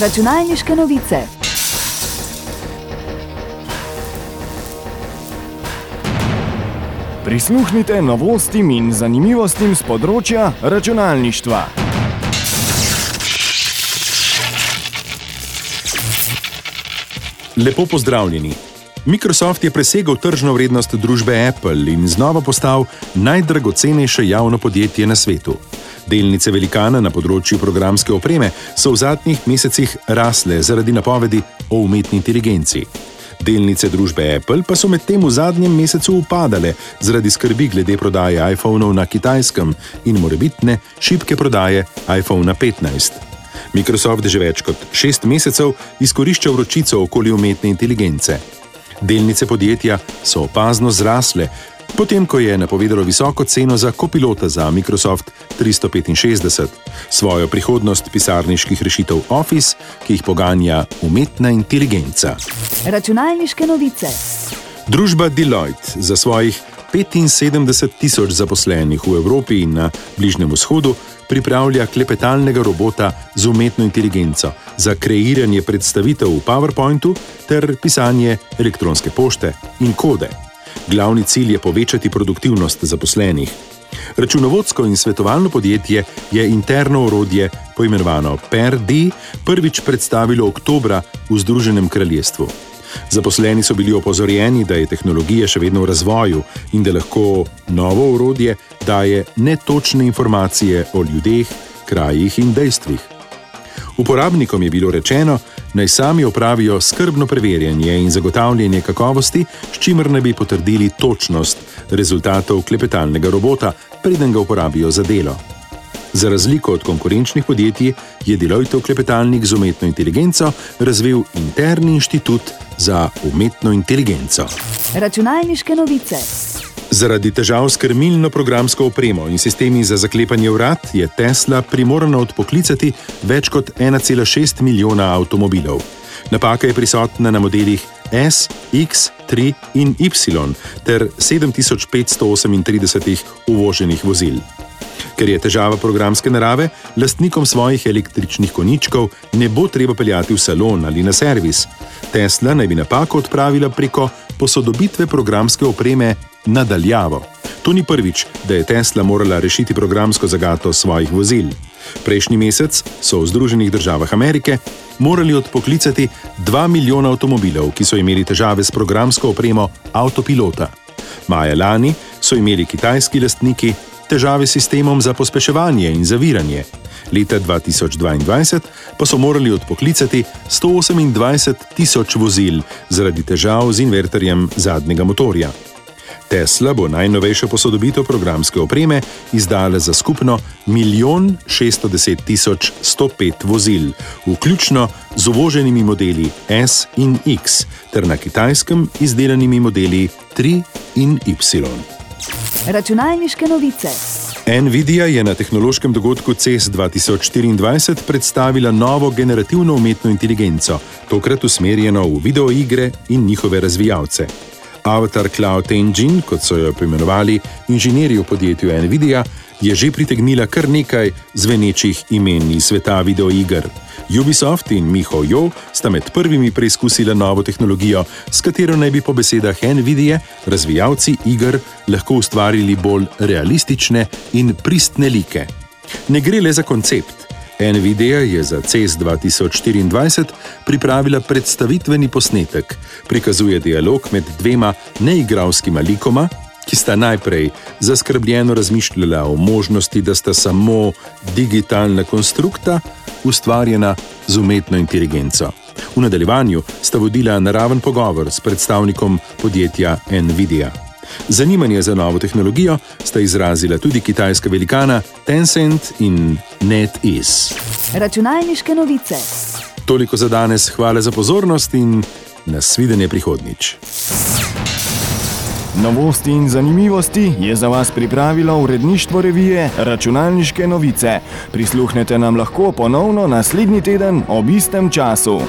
Računalniške novice. Prisluhnite novostim in zanimivostim z področja računalništva. Lepo pozdravljeni. Microsoft je presegel tržno vrednost družbe Apple in znova postal najdragocenejše javno podjetje na svetu. Delnice velikana na področju programske opreme so v zadnjih mesecih rasle zaradi napovedi o umetni inteligenci. Delnice družbe Apple pa so medtem v zadnjem mesecu upadale zaradi skrbi glede prodaje iPhonov na kitajskem in morebitne šibke prodaje iPhone 15. Microsoft že več kot šest mesecev izkorišča vročico okoli umetne inteligence. Delnice podjetja so opazno zrasle, potem ko je napovedalo visoko ceno za kopilota za Microsoft 365, svojo prihodnost pisarniških rešitev Office, ki jih poganja umetna inteligenca. Računalniške novice. Družba Deloitte za svojih 75 tisoč zaposlenih v Evropi in na Bližnjem vzhodu pripravlja klepetalnega robota z umetno inteligenco za kreiranje predstavitev v PowerPointu ter pisanje elektronske pošte in kode. Glavni cilj je povečati produktivnost zaposlenih. Računovodsko in svetovalno podjetje je interno orodje, poimenovano PERD, prvič predstavilo oktobra v Združenem kraljestvu. Zaposleni so bili opozorjeni, da je tehnologija še vedno v razvoju in da lahko novo orodje daje netočne informacije o ljudeh, krajih in dejstvih. Uporabnikom je bilo rečeno, naj sami opravijo skrbno preverjanje in zagotavljanje kakovosti, s čimer naj bi potrdili točnost rezultatov klepetalnega robota, preden ga uporabijo za delo. Za razliko od konkurenčnih podjetij je Deloitte klepetalnik z umetno inteligenco razvil interni inštitut za umetno inteligenco. Računalniške novice. Zaradi težav s krmilno programsko opremo in sistemi za zaklepanje vrat je Tesla primorana odpoklicati več kot 1,6 milijona avtomobilov. Napaka je prisotna na modelih S, X, 3 in Y ter 7538 uvoženih vozil. Ker je težava programske narave, lastnikom svojih električnih koničkov ne bo treba peljati v salon ali na servis. Tesla naj bi napako odpravila preko posodobitve programske opreme nadaljavo. To ni prvič, da je Tesla morala rešiti programsko zagato svojih vozil. Prejšnji mesec so v Združenih državah Amerike morali odpoklicati 2 milijona avtomobilov, ki so imeli težave s programsko opremo avtopilota. Maja lani so imeli kitajski lastniki težave s sistemom za pospeševanje in zaviranje. Leta 2022 pa so morali odpoklicati 128 tisoč vozil zaradi težav z inverterjem zadnjega motorja. Tesla bo najnovejšo posodobitev programske opreme izdala za skupno 1 610 105 vozil, vključno z uvoženimi modeli S in X, ter na kitajskem izdelanimi modeli 3 in Y. Računalniške novice. Nvidia je na tehnološkem dogodku CES 2024 predstavila novo generativno umetno inteligenco, tokrat usmerjeno v videoigre in njihove razvijalce. Avatar Cloud Engine, kot so jo poimenovali inženirji v podjetju Nvidia, je že pritegnila kar nekaj zvenečih imen iz sveta videoiger. Ubisoft in Miho Jo sta med prvimi preizkusila novo tehnologijo, s katero naj bi po besedah Nvidia razvijalci iger lahko ustvarili bolj realistične in pristne like. Ne gre le za koncept. Nvidia je za CES 2024 pripravila predstavitveni posnetek, prikazuje dialog med dvema neigralskima likoma, ki sta najprej zaskrbljeno razmišljala o možnosti, da sta samo digitalna konstrukta, ustvarjena z umetno inteligenco. V nadaljevanju sta vodila naraven pogovor s predstavnikom podjetja Nvidia. Zanimanje za novo tehnologijo sta izrazila tudi kitajska velikana Tencent in NetEase. Računalniške novice. Toliko za danes, hvala za pozornost in nasvidenje prihodnič. Novosti in zanimivosti je za vas pripravilo uredništvo revije Računalniške novice. Prisluhnete nam lahko ponovno naslednji teden ob istem času.